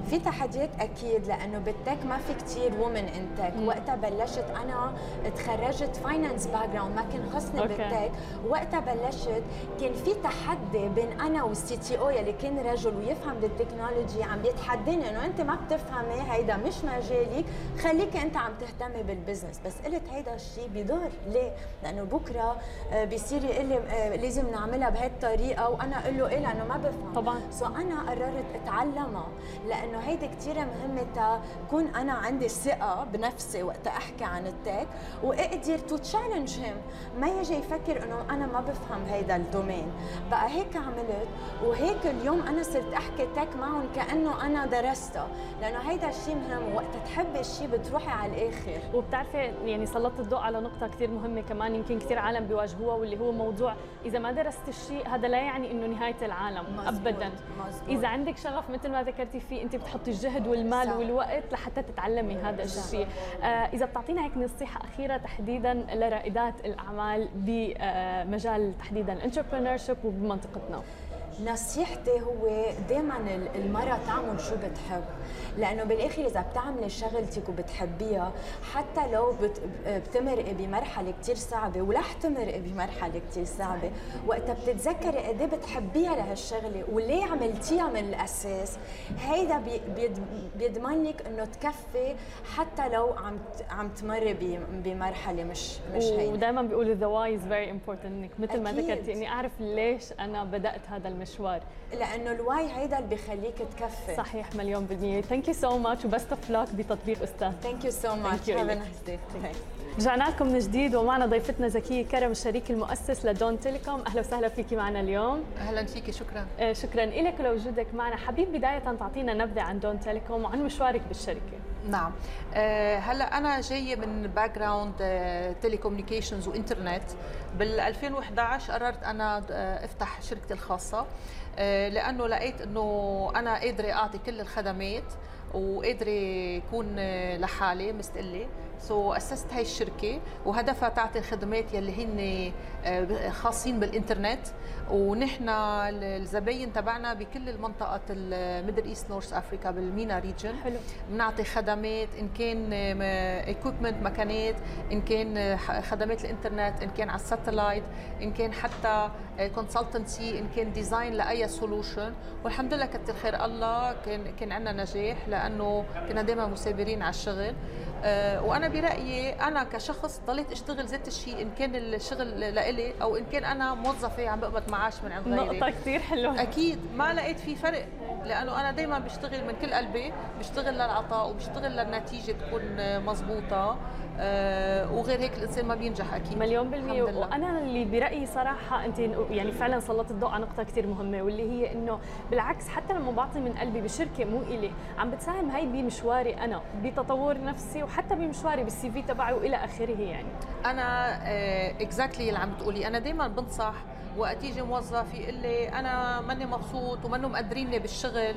Speaker 3: في تحديات أكيد لأنه بال tech ما في كثير women in tech وقتها بلشت أنا تخرجت finance background ما كان خصني
Speaker 1: okay.
Speaker 3: بال tech. وقتها بلشت كان في تحدي بين أنا وال CTO يلي كان رجل ويفهم بال technology عم بيتحداني إنه أنت ما بتفهمي هيدا مش مجالك خليك أنت عم تهتمي بال business بس قلت هيدا الشيء بضر ليه؟ لأنه بكرة آه، بيصير يقول لي آه، لازم نعملها بهي الطريقة وأنا أقول له إيه؟ لأنه ما بفهم.
Speaker 1: طبعاً.
Speaker 3: so أنا قررت أتعلمها لأنه هيدي كثير مهمة تا كون أنا عندي ثقة بنفسي وقت أحكي عن ال tech واقدر to challenge him ما يجي يفكر إنه أنا ما بفهم هيدا ال domain بقى هيك عملت وهيك اليوم أنا صرت أحكي tech معهم كأنه أنا درستها لأنه هيدا الشيء مهم وقت تحبي الشيء بتروحي على الآخر.
Speaker 1: وبتعرفي يعني سلطت الضوء على نقطة كثير مهمة كمان يمكن كثير عالم بيواجهوها واللي هو موضوع إذا ما درست الشيء هذا لا يعني إنه نهاية العالم
Speaker 3: مزبوط،
Speaker 1: أبدا.
Speaker 3: مزبوط.
Speaker 1: إذا عندك شغف مثل ما ذكرتي فيه أنت بتحطي الجهد والمال
Speaker 3: صح.
Speaker 1: والوقت لحتى تتعلمي هذا. الشيء آه إذا بتعطينا هيك نصيحة أخيرة تحديدا لرائدات الأعمال بمجال تحديدا الانتربرنور وبمنطقتنا
Speaker 3: نصيحتي هو دائما المرة تعمل شو بتحب. لأنه بالآخر إذا بتعملي شغلتك وبتحبيها حتى لو بتمرقي بمرحلة كثير صعبة ورح تمرقي بمرحلة كثير صعبة وقتها بتتذكري قد إيه بتحبيها لهالشغلة وليه عملتيها من الأساس هيدا بيضمن لك إنه تكفي حتى لو عم عم تمري بمرحلة مش مش هيدا.
Speaker 1: ودائما بيقولوا the why is very important إنك مثل ما ذكرتي إني أعرف ليش أنا بدأت هذا المشوار.
Speaker 3: لأنه ال why هيدا اللي بيخليك تكفي.
Speaker 1: صحيح مليون بالمية. thank you so much و best of luck بتطبيق أستاذ.
Speaker 3: thank you so much have nice day
Speaker 1: رجعنا لكم من جديد ومعنا ضيفتنا زكية كرم الشريك المؤسس لدون تيليكوم. أهلا وسهلا فيك معنا اليوم.
Speaker 4: أهلا فيك شكرا.
Speaker 1: آه شكرا لك ولوجودك معنا. حبيب بداية تعطينا نبذة عن دون تيليكوم وعن مشوارك بالشركة.
Speaker 4: نعم. أه هلأ أنا جاية من background telecommunications وانترنت بال 2011 قررت أنا آه، أفتح شركتي الخاصة أه لأنه لقيت إنه أنا قادرة أعطي كل الخدمات وقادرة أكون آه، لحالي مستقلة. so so أسست هاي الشركة وهدفها تعطي الخدمات يلي هن آه، خاصين بالإنترنت. ونحن الزباين تبعنا بكل المنطقة ال Middle East North Africa بال MENA region
Speaker 1: حلو.
Speaker 4: بنعطي خدمات إن كان equipment مكانات إن كان خدمات الإنترنت إن كان على ال satellite إن كان حتى consultancy إن كان design لأي solution والحمد لله كتر خير الله كان كان عندنا نجاح لأنه كنا دائما مثابرين على الشغل. آه، وأنا برأيي أنا كشخص ضليت أشتغل ذات الشيء إن كان الشغل لإلي أو إن كان أنا موظفة عم بقبض معاش من عند غيري.
Speaker 1: نقطة كثير حلوة.
Speaker 4: أكيد ما لقيت في فرق لأنه أنا دائما بشتغل من كل قلبي بشتغل للعطاء وبشتغل للنتيجة تكون مضبوطه آه وغير هيك الإنسان ما بينجح أكيد.
Speaker 1: مليون بالمية. وأنا اللي برأيي صراحة أنت يعني فعلا سلطت الضوء على نقطة كثير مهمة واللي هي إنه بالعكس حتى لما بعطي من قلبي بشركة مو إلي عم بتساهم هي بمشواري أنا بتطور نفسي وحتى بمشواري بالسي في تبعي وإلى آخره يعني.
Speaker 4: أنا اكزاكتلي آه اللي عم بتقولي أنا دائما بنصح وقت يجي موظف يقول لي أنا ماني مبسوط ومنه مقدريني بالشغل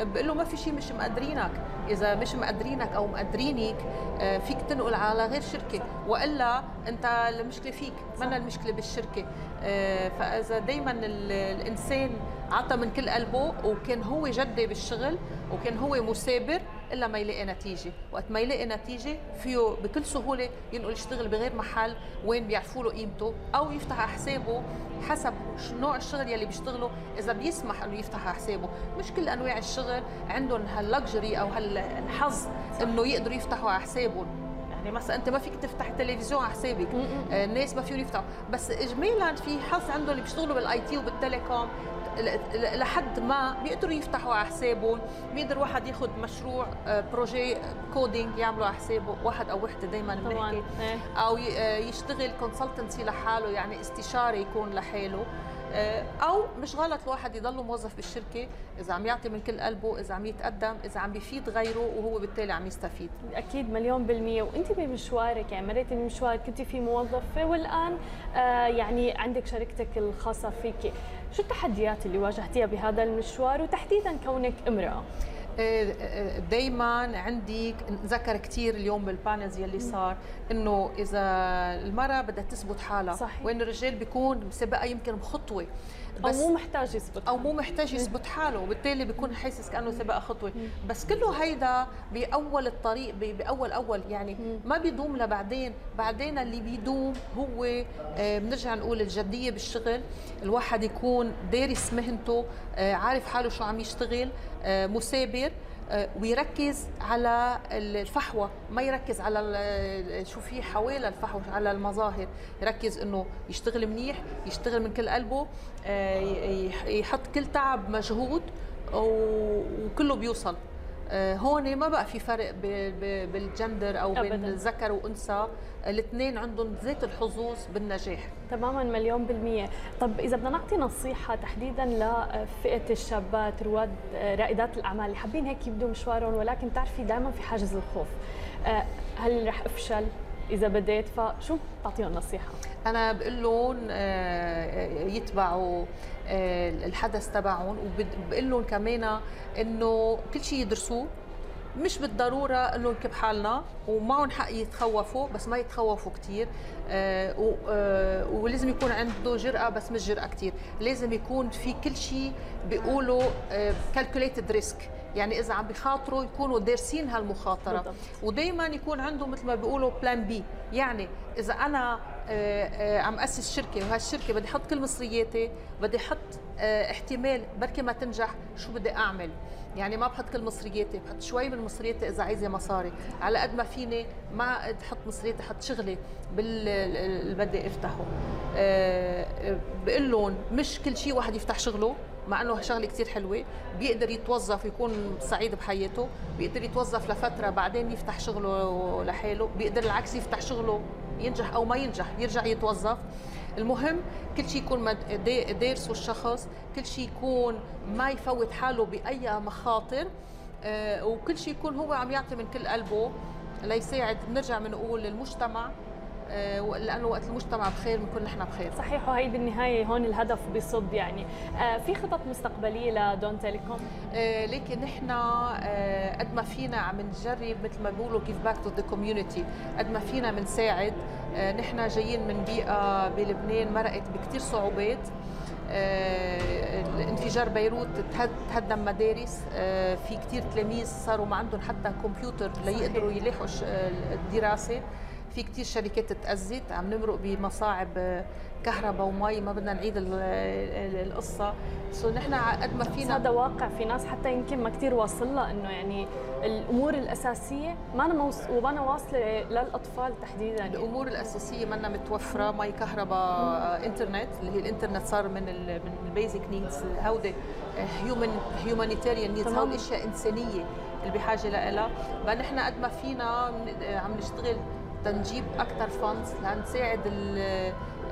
Speaker 4: بقول له ما في شيء مش مقدرينك. إذا مش مقدرينك أو مقدرينك آه، فيك تنقل على غير شركة. وإلا أنت المشكلة فيك ما المشكلة بالشركة. آه، فإذا دائما الإنسان عطى من كل قلبه وكان هو جدي بالشغل وكان هو مثابر إلا ما يلاقي نتيجة. وقت ما يلاقي نتيجة فيه بكل سهولة ينقل يشتغل بغير محل وين بيعرفوا له قيمته أو يفتح حسابه حسب نوع الشغل يلي بيشتغله. إذا بيسمح إنه يفتح حسابه. مش كل أنواع الشغل عندهم هاللكجري أو هالحظ إنه يقدروا يفتحوا على حسابهم. يعني مثلا أنت ما فيك تفتح التلفزيون على حسابك. آه، الناس ما فيهم يفتحوا. بس اجمالا في حظ عندهم اللي بيشتغلوا بال IT وبال telecom لحد ما بيقدروا يفتحوا على حسابهم. بيقدر واحد ياخذ مشروع project coding يعملوا على حسابه. واحد أو وحدة دائما بنحكي. إيه. أو آه، يشتغل consultancy لحاله يعني استشاري يكون لحاله. آه، أو مش غلط الواحد يضل موظف بالشركة إذا عم يعطي من كل قلبه إذا عم يتقدم إذا عم بيفيد غيره وهو بالتالي عم يستفيد.
Speaker 1: أكيد مليون بالمية. وأنت بمشوارك يعني مريتي بمشوار كنت في موظفة والآن آه يعني عندك شركتك الخاصة فيك. شو التحديات اللي واجهتيها بهذا المشوار؟ وتحديدا كونك امرأة.
Speaker 4: دائما عندي نذكر كثير اليوم بال panels يلي صار إنه إذا المرأة بدها تثبت حالها
Speaker 1: صحيح.
Speaker 4: وين الرجال بيكون مسبقها يمكن بخطوة
Speaker 1: بس أو مو محتاج يثبت
Speaker 4: أو مو محتاج يثبت حاله وبالتالي بيكون حاسس كأنه سبق خطوة. بس كله هيدا بأول الطريق بأول أول يعني ما بيدوم لبعدين. بعدين اللي بيدوم هو آه، بنرجع نقول الجدية بالشغل. الواحد يكون دارس مهنته آه، عارف حاله شو عم يشتغل آه، مثابر. ويركز على الفحوى ما يركز على شو في حوالي الفحوى على المظاهر. يركز إنه يشتغل منيح يشتغل من كل قلبه يحط كل تعب مجهود وكله بيوصل. آه، هون ما بقى في فرق بالجندر أو أبداً. بين الذكر وأنثى. الاثنين عندهم ذات الحظوظ بالنجاح.
Speaker 1: تماما مليون بالمية. طب إذا بدنا نعطي نصيحة تحديدا لفئة الشابات رواد رائدات الأعمال اللي حابين هيك يبدوا مشوارهم ولكن بتعرفي دائما في حاجز الخوف. آه، هل رح أفشل؟ إذا بديت فشو تعطيهم نصيحة؟
Speaker 4: أنا بقول لهم آه، يتبعوا الحدث تبعهم وبقول لهم كمان إنه كل شيء يدرسوه. مش بالضرورة إنه نكب حالنا ومعهم حق يتخوفوا بس ما يتخوفوا كثير آه آه ولازم يكون عنده جرأة بس مش جرأة كثير لازم يكون في كل شيء بيقولوا calculated آه risk يعني إذا عم بخاطروا يكونوا دارسين هالمخاطرة. ودائما يكون عنده مثل ما بيقولوا plan B يعني إذا أنا آه، آه، عم أسس شركة وهالشركة بدي أحط كل مصرياتي بدي أحط آه، احتمال بركي ما تنجح شو بدي أعمل؟ يعني ما بحط كل مصرياتي بحط شوي من مصرياتي إذا عايزة مصاري. على قد ما فيني ما أحط مصرياتي أحط شغلي باللي بدي أفتحه. بقول لهم مش كل شيء واحد يفتح شغله. مع إنه شغلة كثير حلوة. بيقدر يتوظف ويكون سعيد بحياته. بيقدر يتوظف لفترة بعدين يفتح شغله لحاله. بيقدر العكس يفتح شغله ينجح أو ما ينجح يرجع يتوظف. المهم كل شيء يكون دارسه الشخص. كل شيء يكون ما يفوت حاله بأي مخاطر. آه، وكل شيء يكون هو عم يعطي من كل قلبه. ليساعد بنرجع بنقول المجتمع لأنه وقت المجتمع بخير بنكون نحن بخير.
Speaker 1: صحيح وهي بالنهاية هون الهدف بصب يعني. آه، في خطط مستقبلية لدون تيليكوم؟
Speaker 4: آه، لكن نحن قد ما فينا عم نجرب مثل ما بيقولوا give back to the community قد ما فينا بنساعد نحن جايين من بيئة بلبنان مرقت بكثير صعوبات. انفجار بيروت تهدم مدارس. في كثير تلاميذ صاروا ما عندهم حتى كمبيوتر ليقدروا يلاحقوا الدراسة. في كثير شركات تأذت عم نمرق بمصاعب كهرباء ومي ما بدنا نعيد القصة. so نحن قد ما فينا
Speaker 1: هذا واقع في ناس حتى يمكن ما كثير واصل لها إنه يعني الأمور الأساسية ما أنا موص... وما واصلة للأطفال تحديدا.
Speaker 4: الأمور الأساسية ما متوفرة مي كهرباء إنترنت اللي هي الإنترنت صار من ال من ال basic needs هودي human humanitarian needs هول اشياء إنسانية اللي بحاجة لها. بقى نحن قد ما فينا عم نشتغل تنجيب أكثر funds لنساعد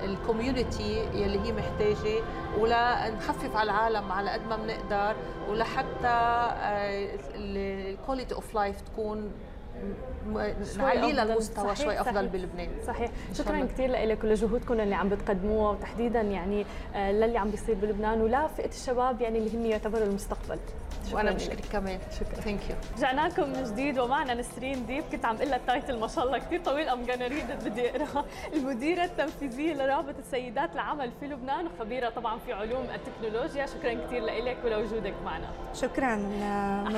Speaker 4: ال community يلي هي محتاجة ولا نخفف على العالم على قد ما بنقدر ولحتى ال quality of life تكون نعلي للمستوى شوي أفضل صحيح. بلبنان.
Speaker 1: صحيح. شكرا كثير لك ولجهودكم اللي عم بتقدموها وتحديدا يعني آه، للي عم بيصير بلبنان ولا فئة الشباب يعني اللي هم يعتبروا المستقبل.
Speaker 4: وأنا بشكرك كمان.
Speaker 1: شكرا. thank you رجعنا لكم من جديد ومعنا نسرين ديب. كنت عم أقول ال title ما شاء الله كثير طويل. I'm gonna read بدي اقرا المديرة التنفيذية لرابطه السيدات العمل في لبنان. وخبيره طبعا في علوم التكنولوجيا. شكرا كثير لك ولوجودك معنا.
Speaker 5: شكرا.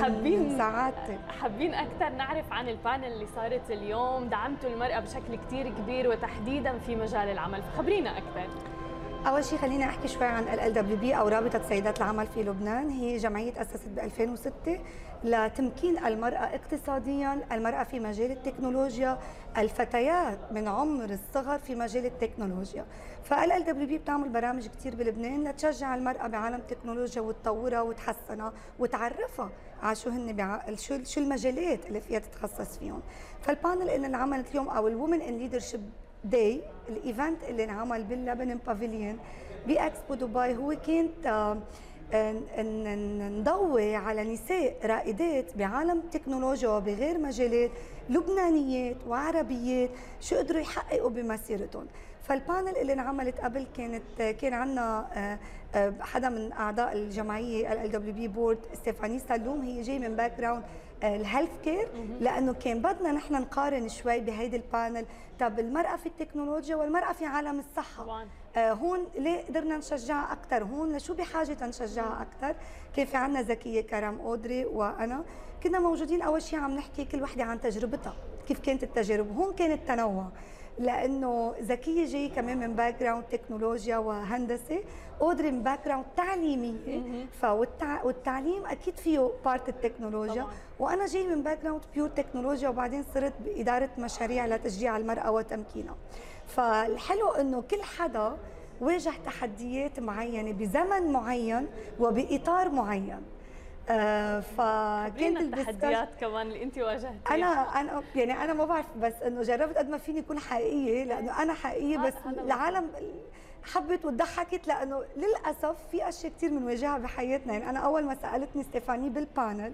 Speaker 5: حابين سعادتك
Speaker 1: حابين أكثر نعرف عن ال panel اللي صارت اليوم. دعمتوا المرأة بشكل كثير كبير وتحديدا في مجال العمل. خبرينا أكثر
Speaker 5: أول شيء خلينا أحكي شوي عن ال LLWB أو رابطة سيدات العمل في لبنان هي جمعية أسست ب 2006 لتمكين المرأة اقتصاديا المرأة في مجال التكنولوجيا الفتيات من عمر الصغر في مجال التكنولوجيا فال LLWB بتعمل برامج كثير بلبنان لتشجع المرأة بعالم التكنولوجيا وتطورها وتحسنها وتعرفها على شو هن. شو شو المجالات اللي فيها تتخصص فيهم فال panel اللي انعملت اليوم أو ال women in leadership day ال event اللي انعمل بال Lebanon Pavilion ب Expo دبي هو كانت نضوي على نساء رائدات بعالم التكنولوجيا وبغير مجالات لبنانيات وعربيات شو قدروا يحققوا بمسيرتهم. فال panel اللي انعملت قبل كانت كان عندنا آه، آه، حدا من أعضاء الجمعية ال LLWB board ستيفاني سلوم هي جاي من background ال healthcare لأنه كان بدنا نحن نقارن شوي بهيدي ال panel طب المرأة في التكنولوجيا والمرأة في عالم الصحة. طبعا. آه هون ليه قدرنا نشجعها أكثر هون لشو بحاجة نشجعها أكثر كان في عندنا زكيه كرم أودري وأنا كنا موجودين أول شيء عم نحكي كل وحدة عن تجربتها كيف كانت التجارب هون كان التنوع لأنه زكيه جاي كمان من background تكنولوجيا وهندسة. أودري من background تعليميه فالتعليم أكيد فيه part التكنولوجيا. طبعا. وأنا جاي من background pure تكنولوجيا وبعدين صرت بإدارة مشاريع لتشجيع المرأة وتمكينها. فالحلو إنه كل حدا واجه تحديات معينة بزمن معين وبإطار معين.
Speaker 1: آه فكانت التحديات كمان اللي انت واجهتيها؟
Speaker 5: أنا أنا يعني أنا ما بعرف بس إنه جربت قد ما فيني اكون حقيقية لأنه أنا حقيقية بس العالم حبت وضحكت لأنه للأسف في أشياء كثير بنواجهها بحياتنا. يعني أنا أول ما سألتني ستيفاني بال panel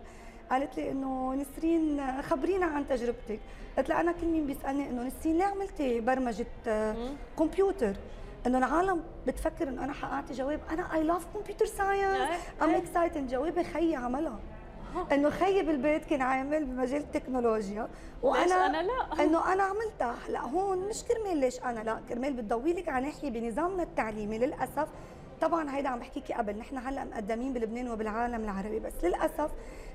Speaker 5: قالت لي إنه نسرين خبرينا عن تجربتك. قلت لها أنا كل مين بيسألني إنه نسرين ليه عملتي برمجة كمبيوتر؟ إنه العالم بتفكر إنه أنا حأعطي جواب. أنا I love computer science I'm excited جوابي خيي عملها. إنه خيي بالبيت كان عامل بمجال التكنولوجيا.
Speaker 1: ليش أنا لا؟
Speaker 5: إنه أنا عملتها. هلا هون مش كرمال. ليش أنا لا؟ كرمال بتضوي لك على ناحية بنظامنا التعليمي. للأسف طبعا هيدا عم بحكيكي قبل. نحن هلأ مقدمين بلبنان وبالعالم العربي. بس للأسف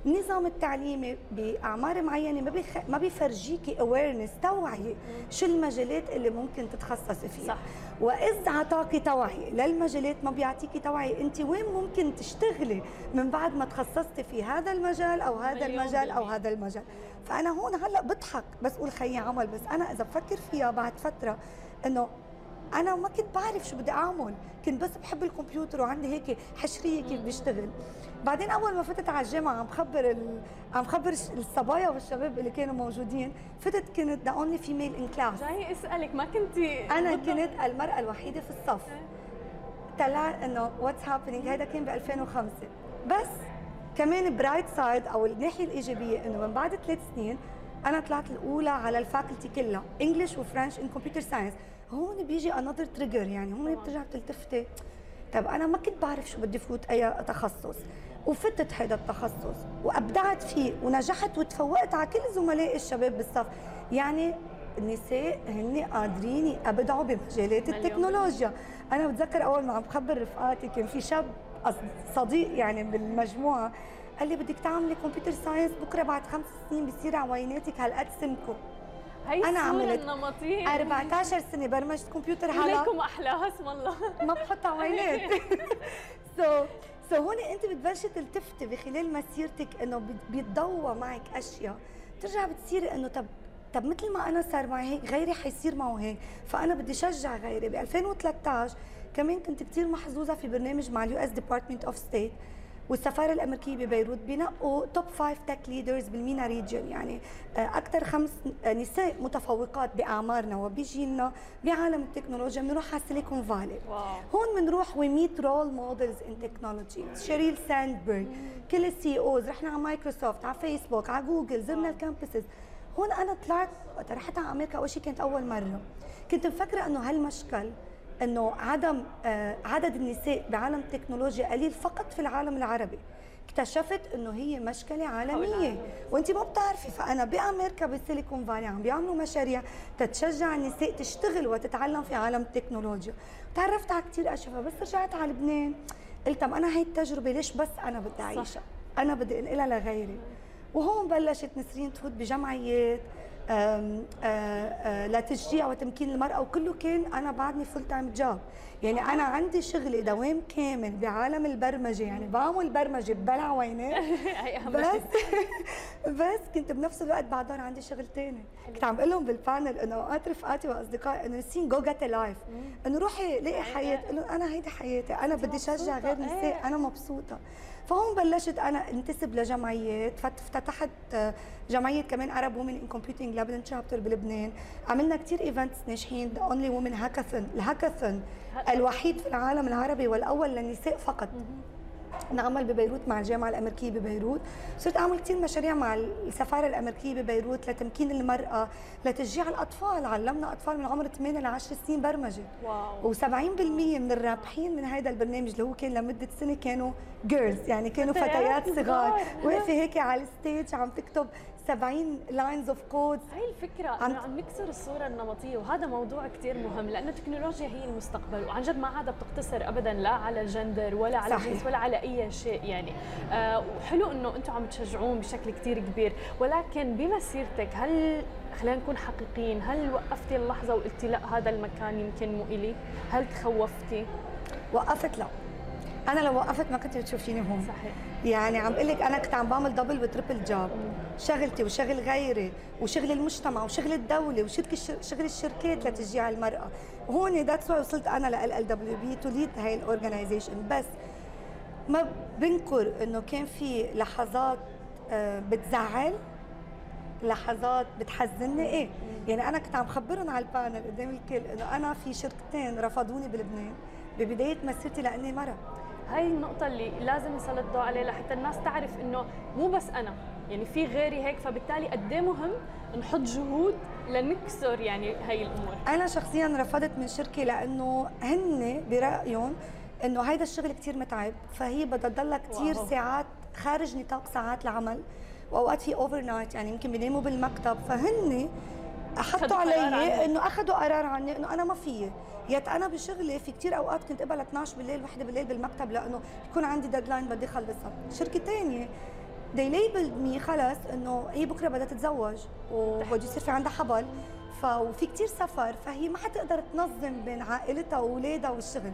Speaker 5: النظام التعليمي بأعمار معينة ما بيخ... ما بيفرجيكي اويرنس توعية شو المجالات اللي ممكن تتخصصي فيها. صح. وإذا أعطاكي توعية للمجالات ما بيعطيكي توعية أنت وين ممكن تشتغلي من بعد ما تخصصتي في هذا المجال أو هذا المجال أو هذا المجال؟ فأنا هون هلأ بضحك بس أقول خيي عمل بس أنا إذا بفكر فيها بعد فترة إنه أنا ما كنت بعرف شو بدي أعمل. كنت بس بحب الكمبيوتر وعندي هيك حشرية كيف بيشتغل. بعدين أول ما فتت على الجامعة عم خبر ال... عم خبر الصبايا والشباب اللي كانوا موجودين فتت كنت the only female in class
Speaker 1: جاي اسألك ما كنتي
Speaker 5: أنا كنت المرأة الوحيدة في الصف. طلع إنه what's happening هذا كان ب 2005 بس كمان bright side أو الناحية الإيجابية إنه من بعد ثلاث سنين أنا طلعت الأولى على ال faculty كلها English و French in computer science هون بيجي another trigger يعني هون بترجع بتلتفتي طيب أنا ما كنت بعرف شو بدي فوت أي تخصص. وفتت هذا التخصص وأبدعت فيه ونجحت وتفوقت على كل زملائي الشباب بالصف. يعني النساء هن قادرين يبدعوا بمجالات التكنولوجيا. أنا بتذكر أول ما عم بخبر رفقاتي كان في شاب صديق يعني بالمجموعة قال لي بدك تعملي computer science بكرة بعد خمس سنين بصير عويناتك هالقد سمكم
Speaker 1: هي أنا عملت النمطية.
Speaker 5: 14 سنة برمجت كمبيوتر
Speaker 1: هلا. ليكم احلاها اسم الله.
Speaker 5: ما بحط عوينات so so هون أنت بتبلشي تلتفتي بخلال مسيرتك إنه بيتضوى معك أشياء. بترجع بتصيري إنه طب طب مثل ما أنا صار معي هيك غيري حيصير معه هيك. فأنا بدي شجع غيري. ب 2013 كمان كنت كثير محظوظة في برنامج مع ال U.S. Department of State والسفارة الأمريكية ببيروت بنقوا top five tech leaders بال MENA region يعني آه، أكثر خمس نساء متفوقات بأعمارنا وبيجي لنا بعالم التكنولوجيا. بنروح على Silicon Valley. هون بنروح we meet role models in technology Sheryl Sandberg كل ال CEOs رحنا على مايكروسوفت على فيسبوك على جوجل زرنا ال campuses. هون أنا طلعت رحت على أمريكا أول شيء كانت أول مرة. كنت مفكرة إنه هالمشكل إنه عدم آه، عدد النساء بعالم التكنولوجيا قليل فقط في العالم العربي. اكتشفت إنه هي مشكلة عالمية. وأنت ما بتعرفي فأنا بأمريكا بال Silicon Valley عم بيعملوا مشاريع تتشجع النساء تشتغل وتتعلم في عالم التكنولوجيا تعرفت على كثير أشياء بس رجعت على لبنان. قلت أنا هي التجربة ليش بس أنا بدي أعيشها؟ أنا بدي أنقلها لغيري. وهون بلشت نسرين تفوت بجمعيات. لتشجيع وتمكين المرأة وكله كان أنا بعدني full-time job يعني أنا عندي شغلي دوام كامل بعالم البرمجة يعني بعمل برمجة ببلع وينات بس بس كنت بنفس الوقت بعدين عندي شغل ثاني كنت عم بقول لهم بال panel إنه اوقات رفقاتي وأصدقائي إنه نسرين go get life إنه روحي لاقي حياه إنه أنا هيدي حياتي أنا بدي شجع غير نساء إيه. أنا مبسوطة. فهون بلشت أنا انتسب لجمعيات فتحت آه، جمعيه كمان عرب women in computing لبنان chapter بلبنان. عملنا كثير events ناجحين. the only women hackathon. الهاكاثون الوحيد في العالم العربي والأول للنساء فقط. نعمل ببيروت مع الجامعة الأمريكية ببيروت. صرت أعمل كثير مشاريع مع السفارة الأمريكية ببيروت لتمكين المرأة لتشجيع الأطفال. علمنا أطفال من عمر 8 ل 10 سنين برمجة. wow. و70% من الرابحين من هذا البرنامج اللي هو كان لمدة سنة كانوا girls يعني كانوا فتيات صغار. واقفة هيك على ال stage عم تكتب 70 lines of code
Speaker 1: هي الفكرة عم, عم نكسر الصورة النمطية وهذا موضوع كثير مهم لأنه التكنولوجيا هي المستقبل وعن جد ما عاد بتقتصر ابدا لا على الجندر ولا على الجنس ولا على أي شيء يعني. آه وحلو إنه أنتم عم تشجعون بشكل كثير كبير ولكن بمسيرتك هل خلينا نكون حقيقيين هل وقفتي اللحظة وقلتي لا هذا المكان يمكن مو إلي؟ هل تخوفتي؟
Speaker 5: وقفت لا. أنا لو وقفت ما كنت بتشوفيني هون. صحيح. يعني عم أقول لك أنا كنت عم بعمل double و triple job شغلتي وشغل غيري وشغل المجتمع وشغل الدولة وشركه شغل الشركات لتشجيع المرأة. وهون that's why وصلت أنا ل ال دبليو بي تو ليد هاي الاورجنايزيشن بس ما بنكر إنه كان في لحظات آه، بتزعل لحظات بتحزنني. إيه؟ يعني أنا كنت عم خبرهم على ال panel قدام الكل إنه أنا في شركتين رفضوني بلبنان. ببداية مسيرتي لأني مرأة
Speaker 1: هاي النقطة اللي لازم نسلط الضوء عليها لحتى الناس تعرف إنه مو بس أنا يعني في غيري هيك فبالتالي قد إيه مهم نحط جهود لنكسر يعني هاي الأمور.
Speaker 5: أنا شخصيا رفضت من شركة لأنه هن برأيهم إنه هيدا الشغل كثير متعب فهي بدها تضلها كثير ساعات خارج نطاق ساعات العمل وأوقات في overnight يعني يمكن بيناموا بالمكتب فهن حطوا علي إنه أخذوا قرار عني إنه أنا ما فيي. يت أنا بشغلي في كثير أوقات كنت قبل 12 بالليل وحده بالليل بالمكتب لأنه يكون عندي deadline بدي اخلصها شركة ثانية they labeled me خلص إنه هي بكرة بدها تتزوج وبده يصير في عندها حبل. وفي كثير سفر فهي ما حتقدر تنظم بين عائلتها وأولادها والشغل.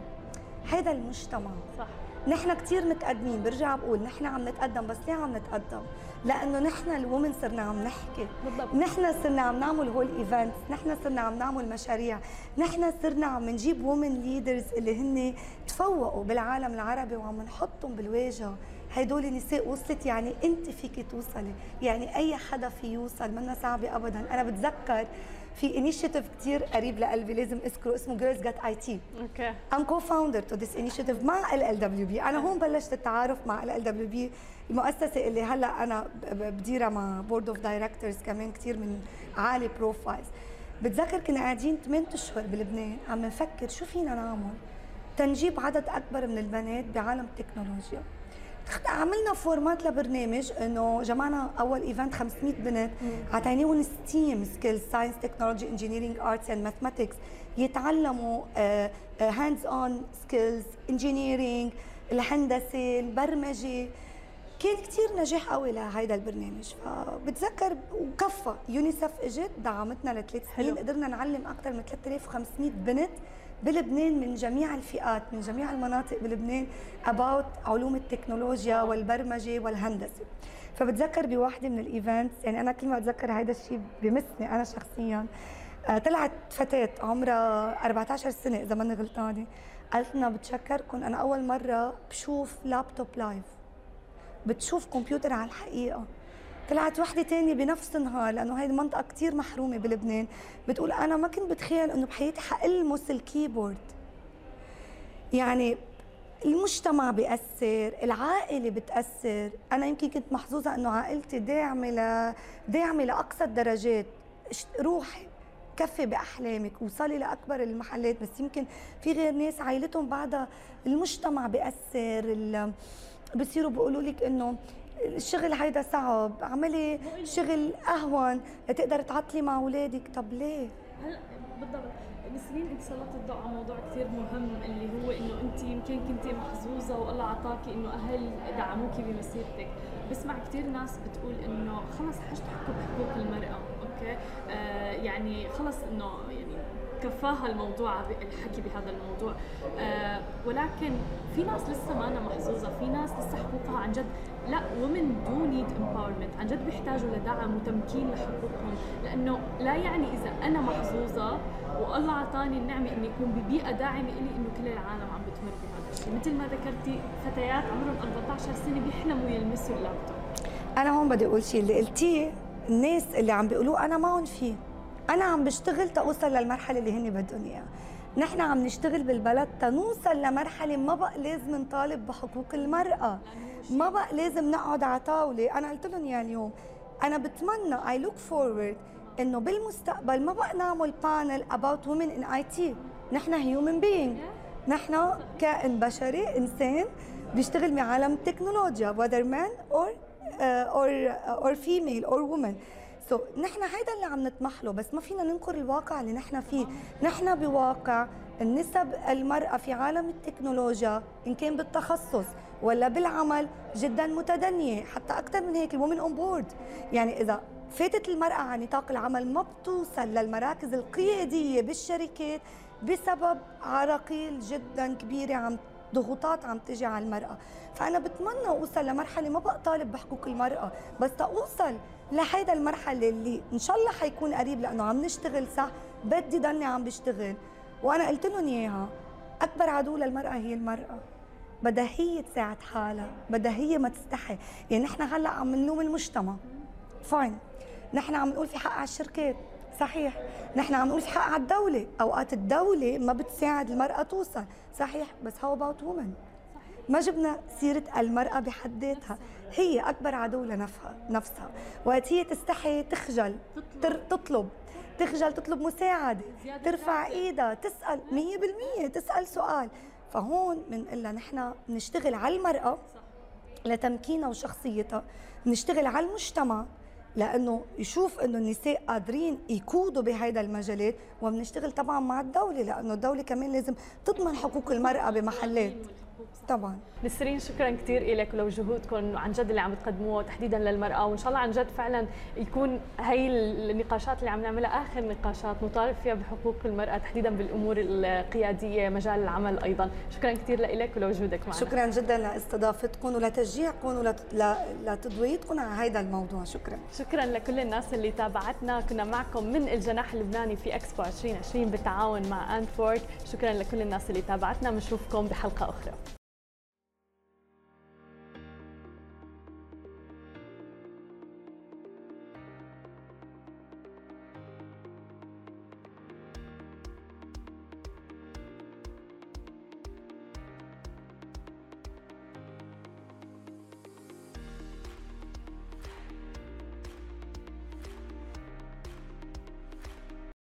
Speaker 5: هذا المجتمع.
Speaker 1: صح.
Speaker 5: نحن كثير متقدمين برجع بقول نحن عم نتقدم بس ليه عم نتقدم؟ لأنه نحن ال women صرنا عم نحكي.
Speaker 1: بالضبط.
Speaker 5: نحن صرنا عم نعمل هول events نحن صرنا عم نعمل مشاريع نحن صرنا عم نجيب women leaders اللي هن تفوقوا بالعالم العربي وعم نحطهم بالواجهة. هدول نساء وصلت يعني أنت فيك توصلي. يعني أي حدا في يوصل منا صعبة ابدا. أنا بتذكر في initiative كثير قريب لقلبي لازم اذكره اسمه Girls Got
Speaker 1: IT
Speaker 5: أوكي. I'm co-founder to this initiative مع ال LWB أنا هون بلشت التعارف مع ال LWB المؤسسة اللي هلا أنا بديرها مع board of directors كمان كثير من عالي profiles بتذكر كنا قاعدين 8 اشهر بلبنان عم نفكر شو فينا نعمل؟ تنجيب عدد أكبر من البنات بعالم التكنولوجيا. عملنا format لبرنامج إنه جمعنا أول event 500 بنت. اعطيناهم STEAM skills science technology engineering arts and mathematics يتعلموا hands-on skills engineering الهندسة البرمجة. كان كثير نجاح قوي لهيدا البرنامج. فبتذكر وكفى. يونيسف إجت دعمتنا لثلاث سنين. قدرنا نعلم أكثر من 3500 بنت. بلبنان من جميع الفئات من جميع المناطق بلبنان about علوم التكنولوجيا والبرمجة والهندسة. فبتذكر بواحدة من الايفنتس يعني أنا كل ما أتذكر هذا الشيء بمسني أنا شخصيا. آه، طلعت فتاة عمرها 14 سنة إذا ماني غلطانة. قالت لنا بتشكركم أنا أول مرة بشوف laptop live بتشوف كمبيوتر على الحقيقة. طلعت وحدة تانية بنفس النهار لأنه هاي المنطقة كثير محرومة بلبنان. بتقول أنا ما كنت بتخيل إنه بحياتي حألمس ال keyboard. يعني المجتمع بيأثر العائلة بتأثر. أنا يمكن كنت محظوظة أنه عائلتي داعمة ل... داعمة لأقصى الدرجات. روحي كفي بأحلامك وصلي لأكبر المحلات. بس يمكن في غير ناس عائلتهم بعدها المجتمع بيأثر ال... بصيروا بيقولوا لك إنه الشغل هيدا صعب. اعملي شغل أهون لتقدر تعطلي مع أولادك. طب ليه؟
Speaker 1: هلا بالضبط. نسرين انت سلطت الضوء على موضوع كثير مهم اللي هو إنه انت يمكن كنت محظوظة والله أعطاكي إنه أهل دعموكي بمسيرتك بسمع كثير ناس بتقول إنه خلص حجت تحكوا بحقوق المرأة أوكي؟ آه يعني خلص إنه يعني كفاها الموضوع الحكي بهذا الموضوع. آه ولكن في ناس لسه ما أنا محظوظة في ناس لسه حقوقها عن جد لا women do need empowerment عن جد بيحتاجوا لدعم وتمكين لحقوقهم. لأنه لا يعني إذا أنا محظوظة والله أعطاني النعمة إني أكون ببيئة داعمة إلي إنه كل العالم عم بتمر بهذا الشيء. مثل ما ذكرتي فتيات عمرهم 14 سنة بيحلموا يلمسوا اللابتوب.
Speaker 5: أنا هون بدي أقول شيء اللي قلتيه الناس اللي عم بيقولوه أنا معهم فيه. أنا عم بشتغل تا أوصل للمرحلة اللي هن بدهم إياها. نحن عم نشتغل بالبلد تنوصل لمرحلة ما بقى لازم نطالب بحقوق المرأة. ما بقى لازم نقعد على طاولة. أنا قلت لهم يا اليوم أنا بتمنى I look forward إنه بالمستقبل ما بقى نعمل panel about women in IT نحن human being نحن كائن بشري إنسان بيشتغل بعالم التكنولوجيا whether man or uh, or uh, or female or woman. so so, نحن هيدا اللي عم نطمح له بس ما فينا ننكر الواقع اللي نحن فيه. نحن بواقع النسب المرأة في عالم التكنولوجيا إن كان بالتخصص ولا بالعمل جدا متدنية. حتى أكثر من هيك ال women on board يعني إذا فاتت المرأة على نطاق العمل ما بتوصل للمراكز القيادية بالشركات بسبب عراقيل جدا كبيرة عم ضغوطات عم تجي على المرأة. فأنا بتمنى أوصل لمرحلة ما بقى طالب بحقوق المرأة بس تأوصل لهيدا المرحلة اللي إن شاء الله حيكون قريب لأنه عم نشتغل صح. بدي ضلني عم بشتغل. وأنا قلت لهم إياها أكبر عدو للمرأة هي المرأة. بدها هي تساعد حالها بدها هي ما تستحي. يعني نحن هلأ عم نلوم المجتمع. فاين نحن عم نقول في حق على الشركات. صحيح. نحن عم نقول في حق على الدولة. أوقات الدولة ما بتساعد المرأة توصل. صحيح. بس هاو اباوت وومن ما جبنا سيرة المرأة بحد ذاتها. هي أكبر عدو لنفسها نفسها. وقت هي تستحي تخجل تطلب. تخجل تطلب مساعدة. ترفع إيدها تسأل مية بالمية تسأل سؤال. فهون بنقول لها نحن بنشتغل على المرأة لتمكينها وشخصيتها. بنشتغل على المجتمع لأنه يشوف إنه النساء قادرين يقودوا بهيدا المجالات. وبنشتغل طبعا مع الدولة لأنه الدولة كمان لازم تضمن حقوق المرأة بمحلات. طبعا.
Speaker 1: نسرين شكرا كثير لك ولجهودكم عن جد اللي عم تقدموه تحديدا للمرأة وإن شاء الله عن جد فعلا يكون هي النقاشات اللي عم نعملها آخر نقاشات نطالب فيها بحقوق المرأة تحديدا بالأمور القيادية مجال العمل أيضا. شكرا كثير لك ولوجودك معنا.
Speaker 5: شكرا جدا لاستضافتكم ولتشجيعكم ولتضويتكم على هذا الموضوع. شكرا.
Speaker 1: شكرا لكل الناس اللي تابعتنا. كنا معكم من الجناح اللبناني في إكسبو 2020 بالتعاون مع انفورد شكرا لكل الناس اللي تابعتنا. بنشوفكم بحلقة أخرى.